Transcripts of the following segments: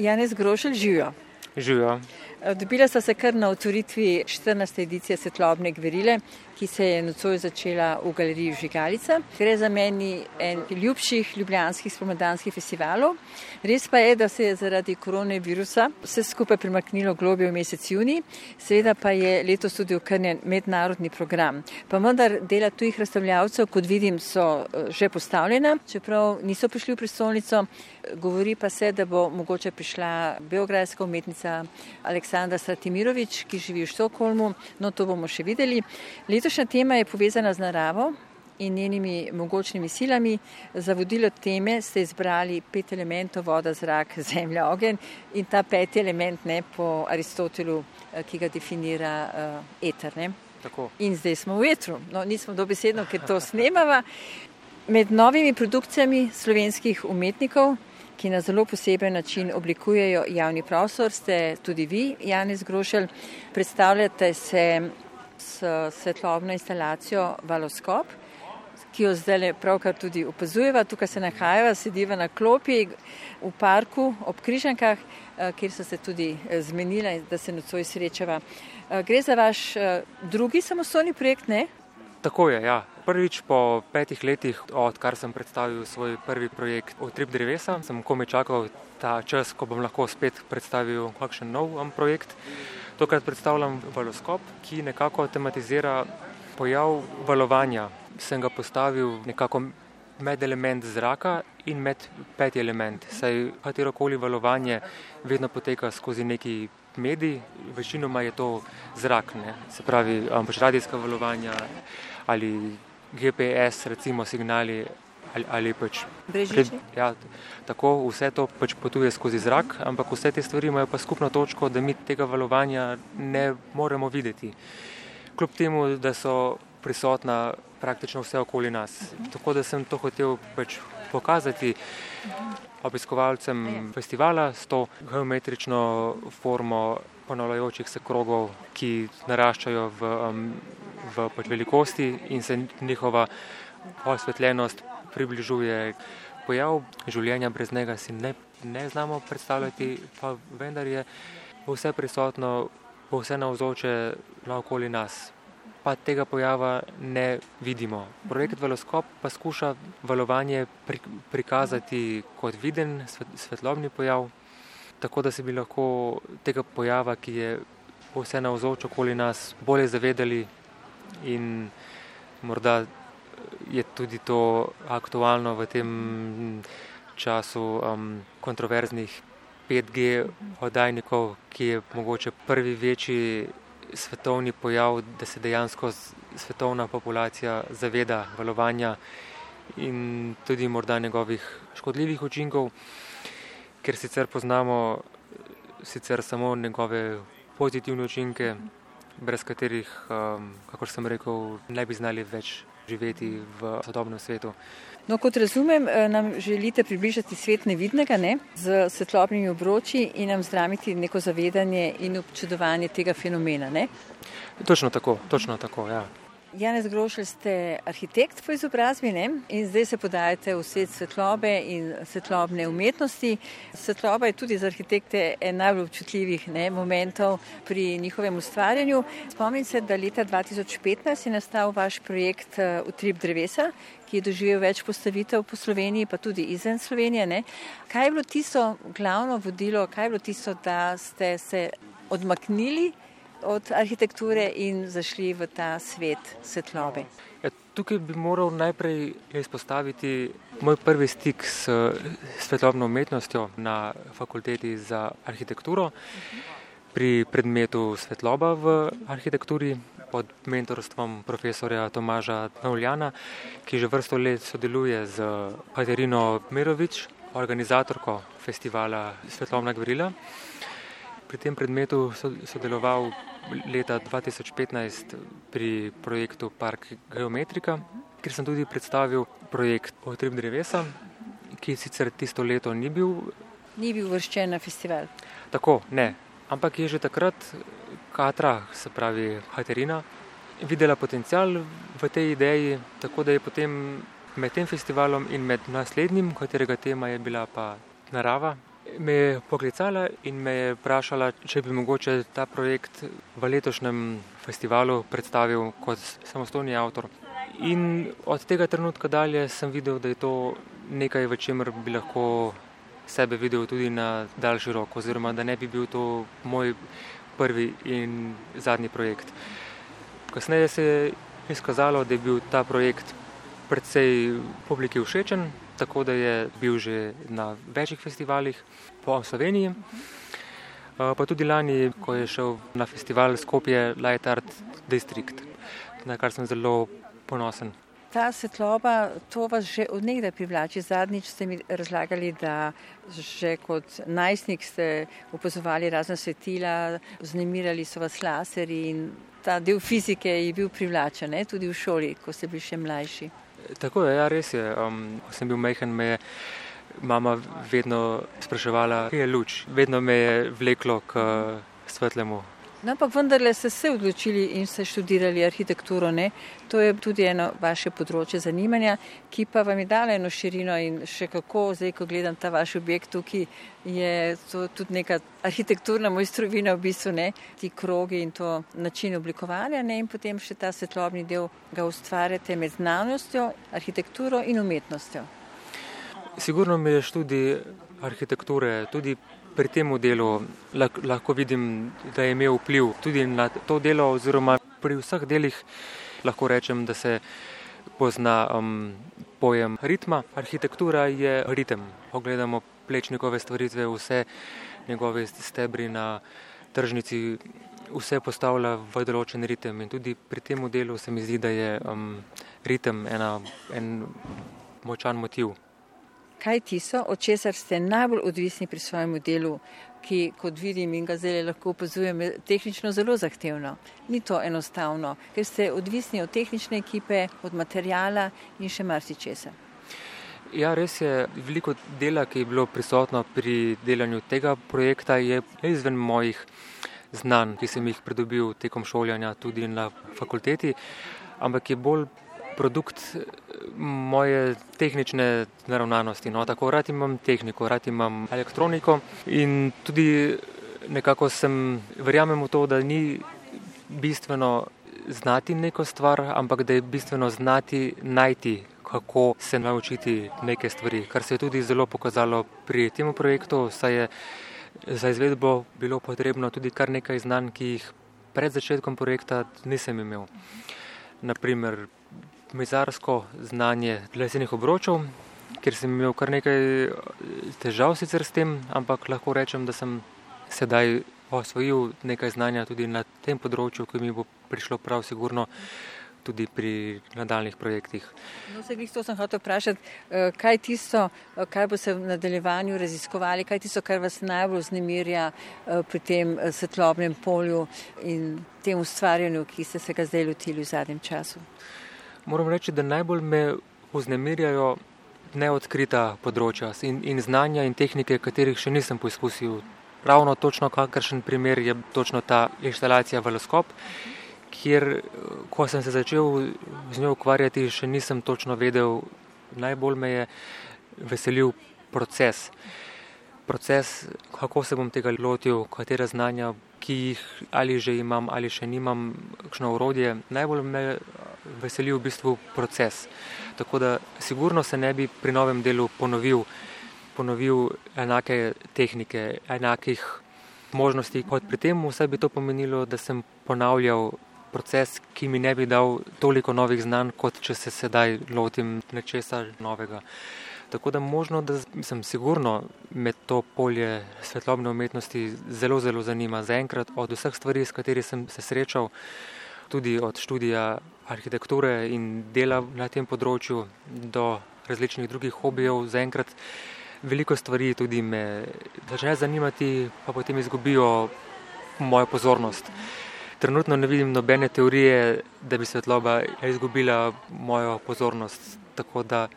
Janez Grošelj živijo. Živijo. Dobila sta se kar na otvoritvi 14. edicije Svetlobne gverile, ki se je nocoj začela v galeriji Žigalica. Gre za meni en ljubših ljubljanskih spomladanskih festivalov. Res pa je, da se je zaradi koronavirusa vse skupaj premaknilo globje v mesec juni, seveda pa je letos tudi okrnjen mednarodni program. Pa vendar dela tujih razstavljavcev, kot vidim, so že postavljena, čeprav niso prišli v prestolnico. Govori pa se, da bo mogoče prišla beograjska umetnica Aleksandra Stratimirovič, ki živi v Štokholmu, no to bomo še videli. Letošnja tema je povezana z naravo in njenimi mogočnimi silami. Za vodilo teme ste izbrali pet elementov voda, zrak, zemlja, ogen in ta peti element ne po Aristotelu, ki ga definira uh, eter. Ne? In zdaj smo v etru, no nismo dobesedno, ker to snemava. Med novimi produkcijami slovenskih umetnikov ki na zelo poseben način oblikujejo javni prostor, ste tudi vi, Janez Grošelj. Predstavljate se s svetlobno instalacijo Valoskop, ki jo zdaj pravkar tudi opazujeva. Tukaj se nahajava, sediva na klopi v parku ob Križankah, kjer so se tudi zmenila, da se nocoj srečava. Gre za vaš drugi samostojni projekt, ne? Tako je, ja. Prvič po petih letih, odkar sem predstavil svoj prvi projekt o trip drevesa, sem komaj čakal ta čas, ko bom lahko spet predstavil kakšen nov um, projekt. Tokrat predstavljam valoskop, ki nekako tematizira pojav valovanja. Sem ga postavil nekako med element zraka in med peti element. Saj katerokoli valovanje vedno poteka skozi neki medij, večinoma je to zrak, ne? se pravi um, pač radijska valovanja ali GPS, recimo signali ali, ali pač. Pred, ja, tako vse to pač potuje skozi zrak, ampak vse te stvari imajo pa skupno točko, da mi tega valovanja ne moremo videti. Kljub temu, da so prisotna praktično vse okoli nas. Tako da sem to hotel pač pokazati obiskovalcem festivala s to geometrično formo ponavljajočih se krogov, ki naraščajo v um, v pač velikosti in se njihova osvetljenost približuje. Pojav življenja brez njega si ne, ne znamo predstavljati, pa vendar je vse prisotno, vse navzoče naokoli nas. Pa tega pojava ne vidimo. Projekt Veloskop pa skuša valovanje prikazati kot viden svetlobni pojav, tako da se bi lahko tega pojava, ki je vse navzoč okoli nas, bolje zavedali in morda je tudi to aktualno v tem času um, kontroverznih 5G oddajnikov, ki je mogoče prvi večji svetovni pojav, da se dejansko svetovna populacija zaveda valovanja in tudi morda njegovih škodljivih učinkov, ker sicer poznamo sicer samo njegove pozitivne učinke brez katerih, um, kako sem rekel, ne bi znali več živeti v sodobnem svetu. No, kot razumem, eh, nam želite približati svet nevidnega ne? z svetlobnimi obroči in nam zdramiti neko zavedanje in občudovanje tega fenomena. Ne? Točno tako, točno tako. Ja. Janez Grošelj ste arhitekt po izobrazbi ne? in zdaj se podajate v svet svetlobe in svetlobne umetnosti. Svetloba je tudi za arhitekte en najbolj občutljivih ne, momentov pri njihovem ustvarjanju. Spomnim se, da leta 2015 je nastal vaš projekt eh, Utrip drevesa, ki je doživel več postavitev po Sloveniji, pa tudi izven Slovenije. Ne? Kaj je bilo tisto glavno vodilo, kaj je bilo tisto, da ste se odmaknili od arhitekture in zašli v ta svet svetlobe. Ja, tukaj bi moral najprej izpostaviti moj prvi stik s svetlobno umetnostjo na fakulteti za arhitekturo pri predmetu svetloba v arhitekturi pod mentorstvom profesorja Tomaža Navljana, ki že vrsto let sodeluje z Katerino Mirovič, organizatorko festivala Svetlobna gverila. Pri tem predmetu sodeloval leta 2015 pri projektu Park Geometrika, kjer sem tudi predstavil projekt Otrib drevesa, ki sicer tisto leto ni bil. Ni bil vrščen na festival. Tako, ne. Ampak je že takrat Katra, se pravi Katerina, videla potencial v tej ideji, tako da je potem med tem festivalom in med naslednjim, katerega tema je bila pa narava, me je poklicala in me je vprašala, če bi mogoče ta projekt v letošnjem festivalu predstavil kot samostojni avtor. In od tega trenutka dalje sem videl, da je to nekaj, v čemer bi lahko sebe videl tudi na daljši rok, oziroma da ne bi bil to moj prvi in zadnji projekt. Kasneje se je izkazalo, da je bil ta projekt predvsej publiki všečen, tako da je bil že na večjih festivalih po Sloveniji. Pa tudi lani, ko je šel na festival Skopje Light Art District, na kar sem zelo ponosen. Ta svetloba, to vas že odnegdaj privlači. Zadnjič ste mi razlagali, da že kot najstnik ste opazovali razne svetila, vznemirali so vas laseri in ta del fizike je bil privlačen, ne? tudi v šoli, ko ste bili še mlajši. Tako je, ja, res je. Um, ko sem bil mehen, me je mama vedno spraševala, kje je luč. Vedno me je vleklo k svetlemu No, ampak vendarle ste se odločili in ste študirali arhitekturo. Ne? To je tudi eno vaše področje zanimanja, ki pa vam je dalo eno širino in še kako, zdaj, ko gledam ta vaš objekt tukaj, je to tudi neka arhitekturna mojstrovina v bistvu, ne? ti krogi in to način oblikovanja ne? in potem še ta svetlobni del ga ustvarjate med znanostjo, arhitekturo in umetnostjo. Sigurno mi je študij arhitekture tudi pri tem delu lahko vidim, da je imel vpliv tudi na to delo, oziroma pri vseh delih lahko rečem, da se pozna um, pojem ritma. Arhitektura je ritem. Pogledamo plečnikove stvaritve, vse njegove stebri na tržnici, vse postavlja v določen ritem. In tudi pri tem delu se mi zdi, da je um, ritem ena, en močan motiv kaj tisto, od česar ste najbolj odvisni pri svojem delu, ki, kot vidim in ga zdaj lahko opazujem, je tehnično zelo zahtevno. Ni to enostavno, ker ste odvisni od tehnične ekipe, od materijala in še marsičesa. Ja, res je, veliko dela, ki je bilo prisotno pri delanju tega projekta, je izven mojih znanj, ki sem jih pridobil tekom šolanja tudi na fakulteti, ampak je bolj produkt eh, moje tehnične naravnanosti. No, tako rad imam tehniko, rad imam elektroniko in tudi nekako sem verjamem v to, da ni bistveno znati neko stvar, ampak da je bistveno znati najti, kako se naučiti neke stvari, kar se je tudi zelo pokazalo pri tem projektu, saj je za izvedbo bilo potrebno tudi kar nekaj znanj, ki jih pred začetkom projekta nisem imel. Naprimer, mizarsko znanje lesenih obročev, ker sem imel kar nekaj eh, težav sicer s tem, ampak lahko rečem, da sem sedaj osvojil nekaj znanja tudi na tem področju, ki mi bo prišlo prav sigurno tudi pri nadaljnih projektih. No, se glih to sem hotel vprašati, eh, kaj tisto, eh, kaj bo se v nadaljevanju raziskovali, kaj tisto, kar vas najbolj znemirja pri tem svetlobnem polju in tem ustvarjanju, ki ste se ga zdaj lotili v zadnjem času? Moram reči, da najbolj me vznemirjajo neodkrita področja in, in znanja in tehnike, katerih še nisem poizkusil. Ravno točno kakršen primer je točno ta inštalacija Veloskop, kjer, ko sem se začel z njo ukvarjati, še nisem točno vedel, najbolj me je veselil proces. Proces, kako se bom tega lotil, katera znanja, ki jih ali že imam ali še nimam, kakšno urodje. Najbolj me veseli v bistvu proces. Tako da sigurno se ne bi pri novem delu ponovil, ponovil enake tehnike, enakih možnosti kot pri tem. Vse bi to pomenilo, da sem ponavljal proces, ki mi ne bi dal toliko novih znanj, kot če se sedaj lotim nečesa novega. Tako da možno, da sem sigurno med to polje svetlobne umetnosti zelo, zelo zanima. Zaenkrat od vseh stvari, s katerimi sem se srečal, tudi od študija arhitekture in dela na tem področju do različnih drugih hobijev. Zaenkrat veliko stvari tudi me začne zanimati, pa potem izgubijo mojo pozornost. Trenutno ne vidim nobene teorije, da bi svetloba izgubila mojo pozornost. Tako da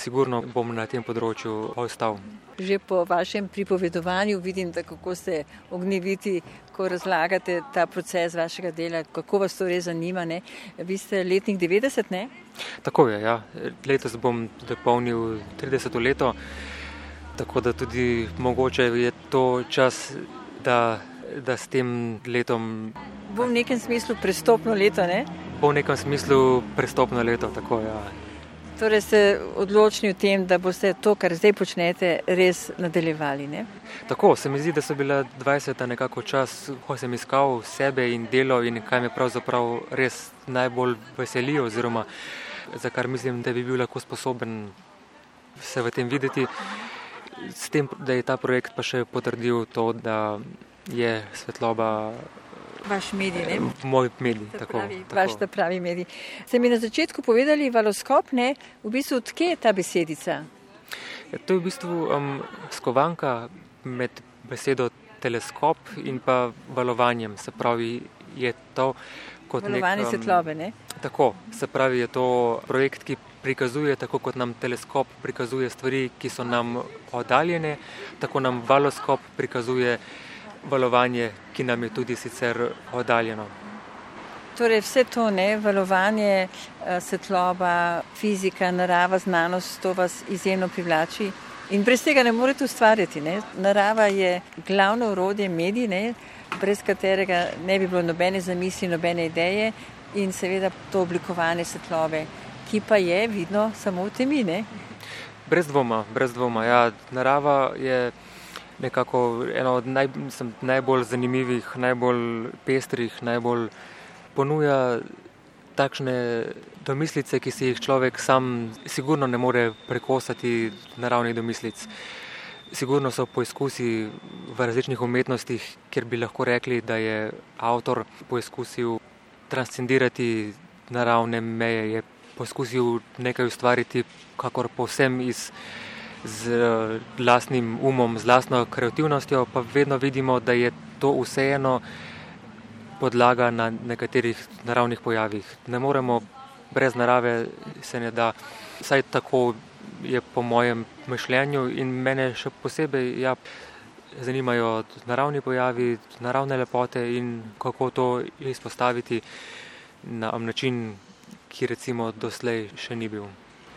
sigurno bom na tem področju ostal. Že po vašem pripovedovanju vidim, da kako ste ognjeviti, ko razlagate ta proces vašega dela, kako vas to res zanima. Ne? Vi ste letnik 90, ne? Tako je, ja. Letos bom dopolnil 30 leto. Tako da tudi mogoče je to čas, da, da s tem letom. Bo v nekem smislu prestopno leto, ne? Bo v nekem smislu prestopno leto, tako ja. Torej ste odločni v tem, da boste to, kar zdaj počnete, res nadaljevali. Ne? Tako se mi zdi, da so bila 20 nekako čas, ko sem iskal sebe in delo in kaj me pravzaprav res najbolj veseli, oziroma za kar mislim, da bi bil lahko sposoben se v tem videti. S tem, da je ta projekt pa še potrdil to, da je svetloba Vaš medij, ne? Moj medij, ta tako. Pravi, tako. Vaš ta pravi medij. Ste mi na začetku povedali, valoskop, ne? V bistvu, odkje je ta besedica? Ja, to je v bistvu um, skovanka med besedo teleskop in pa valovanjem. Se pravi, je to kot nek... Valovanje um, svetlobe, ne? Tako, se pravi, je to projekt, ki prikazuje, tako kot nam teleskop prikazuje stvari, ki so nam oddaljene, tako nam valoskop prikazuje valovanje, ki nam je tudi sicer oddaljeno. Torej, vse to, ne, valovanje, eh, svetloba, fizika, narava, znanost, to vas izjemno privlači. In brez tega ne morete ustvarjati. Ne. Narava je glavno urodje medij, ne, brez katerega ne bi bilo nobene zamisli, nobene ideje in seveda to oblikovanje svetlobe, ki pa je vidno samo v temi. Ne. Brez dvoma, brez dvoma. Ja, narava je nekako eno od naj, mislim, najbolj zanimivih, najbolj pestrih, najbolj ponuja takšne domislice, ki si jih človek sam sigurno ne more prekosati naravnih domislic. Sigurno so poizkusi v različnih umetnostih, kjer bi lahko rekli, da je avtor poizkusil transcendirati naravne meje, je poskusil nekaj ustvariti, kakor povsem iz z vlastnim umom, z vlastno kreativnostjo, pa vedno vidimo, da je to vseeno podlaga na nekaterih naravnih pojavih. Ne moremo brez narave, se ne da, vsaj tako je po mojem mišljenju in mene še posebej ja, zanimajo naravni pojavi, naravne lepote in kako to izpostaviti na način, ki recimo doslej še ni bil.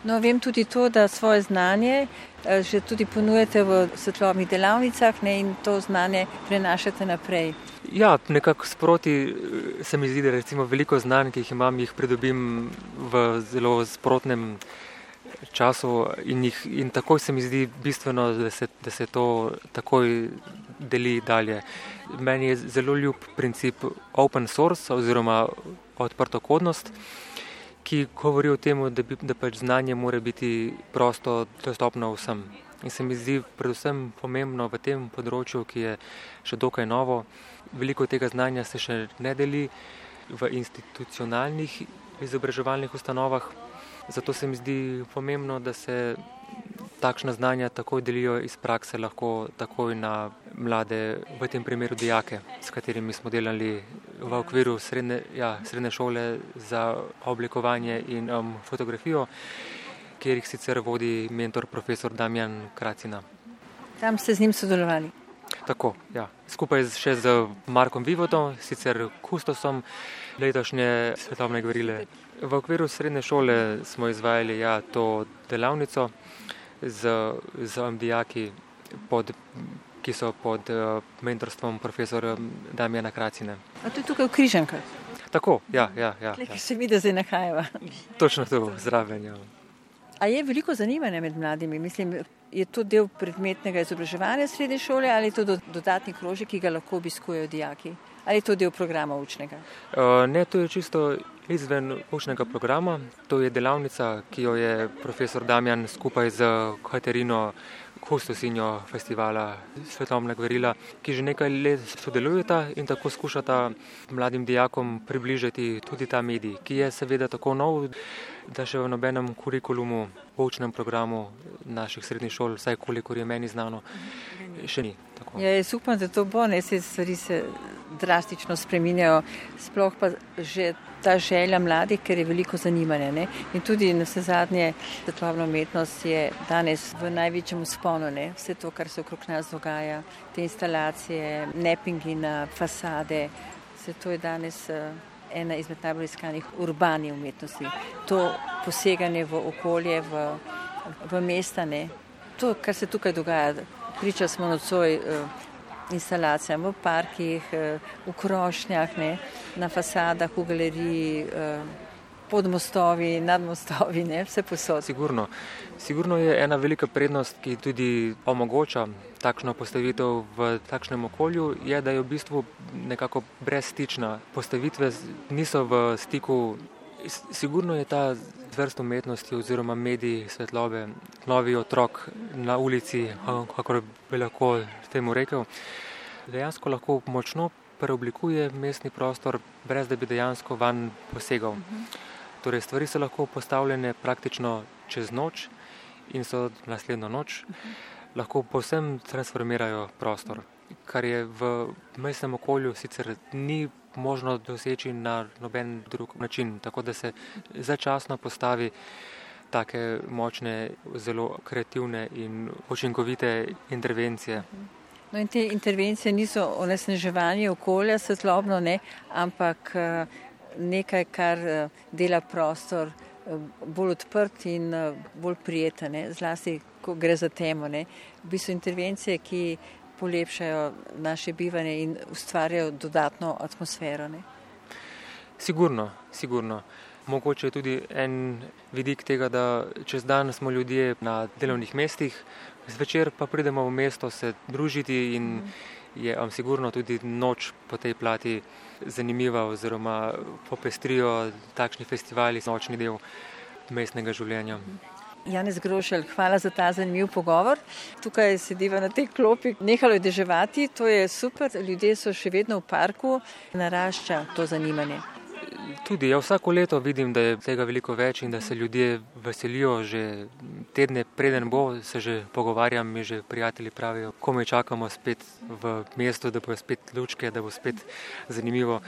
No, vem tudi to, da svoje znanje eh, že tudi ponujate v svetlobnih delavnicah ne, in to znanje prenašate naprej. Ja, nekako sproti eh, se mi zdi, da recimo veliko znanj, ki jih imam, jih pridobim v zelo sprotnem času in, jih, in takoj se mi zdi bistveno, da se, da se to takoj deli dalje. Meni je zelo ljub princip open source oziroma odprtokodnost ki govori o tem, da, da pač znanje mora biti prosto dostopno vsem. In se mi zdi predvsem pomembno v tem področju, ki je še dokaj novo. Veliko tega znanja se še ne deli v institucionalnih izobraževalnih ustanovah, zato se mi zdi pomembno, da se takšna znanja takoj delijo iz prakse, lahko takoj na mlade, v tem primeru dijake, s katerimi smo delali v okviru srednje, ja, srednje šole za oblikovanje in um, fotografijo, kjer jih sicer vodi mentor profesor Damjan Kracina. Tam ste z njim sodelovali? Tako, ja. Skupaj še z Markom Vivodom, sicer kustosom letošnje svetovne gverile. V okviru srednje šole smo izvajali ja, to delavnico z, z dijaki, pod, ki so pod uh, mentorstvom profesora Damjana Kracine. A to je tukaj v Križankah? Tako, ja. ja, ja, ja. Se mi, da se nahajava. Točno to, zraven. Ja. A je veliko zanimanja med mladimi? Mislim, je to del predmetnega izobraževanja srednje šole ali je to dodatni krožek, ki ga lahko obiskujejo dijaki? Ali je to del programa učnega? Uh, ne, to je čisto izven učnega programa. To je delavnica, ki jo je profesor Damjan skupaj z Katerino Kustosinjo festivala Svetovna gverila, ki že nekaj let sodelujeta in tako skušata mladim dijakom približati tudi ta medij, ki je seveda tako nov, da še v nobenem kurikulumu, v učnem programu naših srednjih šol, vsaj kolikor je meni znano, še ni. Ja, jaz upam, da to bo, ne se stvari se drastično spreminjajo, sploh pa že ta želja mladih, ker je veliko zanimanja. Ne? In tudi na vse zadnje svetovna umetnost je danes v največjem usponu. Ne? Vse to, kar se okrog nas dogaja, te instalacije, nepingi na fasade, vse to je danes uh, ena izmed najbolj iskanih urbanih umetnosti. To poseganje v okolje, v, v mesta, ne? to, kar se tukaj dogaja. Priča smo nocoj instalacijam v parkih, v krošnjah, ne, na fasadah, v galeriji, pod mostovi, nad mostovi, ne, vse posod. Sigurno. Sigurno je ena velika prednost, ki tudi omogoča takšno postavitev v takšnem okolju, je, da je v bistvu nekako brezstična. Postavitve niso v stiku. Sigurno je ta vrst umetnosti oziroma mediji svetlobe, novi otrok na ulici, kako bi lahko temu rekel, dejansko lahko močno preoblikuje mestni prostor, brez da bi dejansko van posegal. -huh. Torej, stvari so lahko postavljene praktično čez noč in so naslednjo noč, uh -huh. lahko povsem transformirajo prostor, kar je v mestnem okolju sicer ni možno doseči na noben drug način, tako da se začasno postavi take močne, zelo kreativne in učinkovite intervencije. Uh -huh. No in te intervencije niso onesnaževanje okolja svetlobno, ne, ampak eh, nekaj, kar eh, dela prostor eh, bolj odprt in bolj prijeten, zlasti, ko gre za temo. Ne. V bistvu intervencije, ki polepšajo naše bivanje in ustvarjajo dodatno atmosfero. Ne. Sigurno, sigurno. Mogoče je tudi en vidik tega, da čez dan smo ljudje na delovnih mestih, zvečer pa pridemo v mesto se družiti in je vam sigurno tudi noč po tej plati zanimiva oziroma popestrijo takšni festivali, nočni del mestnega življenja. Janez Grošelj, hvala za ta zanimiv pogovor. Tukaj sediva na tej klopi, nehalo je deževati, to je super, ljudje so še vedno v parku, narašča to zanimanje. Tudi ja, vsako leto vidim, da je tega veliko več in da se ljudje veselijo že tedne preden bo, se že pogovarjam, mi že prijatelji pravijo, ko me čakamo spet v mestu, da bo spet lučke, da bo spet zanimivo.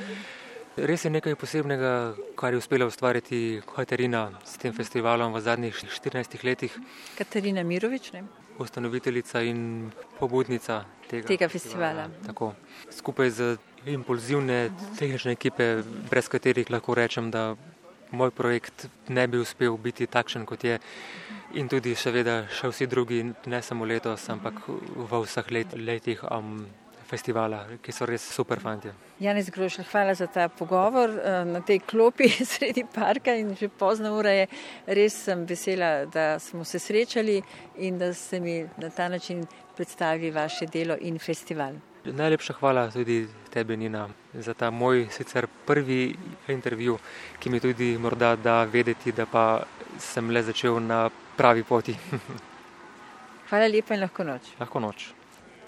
Res je nekaj posebnega, kar je uspela ustvariti Katarina s tem festivalom v zadnjih 14 letih. Katarina Mirovič, ne? Ustanoviteljica in pobudnica tega, tega festivala. festivala. Skupaj z impulzivne tehnične ekipe, brez katerih lahko rečem, da moj projekt ne bi uspel biti takšen, kot je. In tudi, seveda, še vsi drugi, ne samo letos, ampak v vseh let, letih um, festivala, ki so res super fanti. Janez Grošl, hvala za ta pogovor eh, na tej klopi sredi parka in že pozna ura je. Res sem vesela, da smo se srečali in da ste mi na ta način predstavili vaše delo in festival. Najlepša hvala tudi tebi, Nina, za ta moj sicer prvi intervju, ki mi tudi morda da vedeti, da pa sem le začel na pravi poti. hvala lepa in lahko noč. Lahko noč.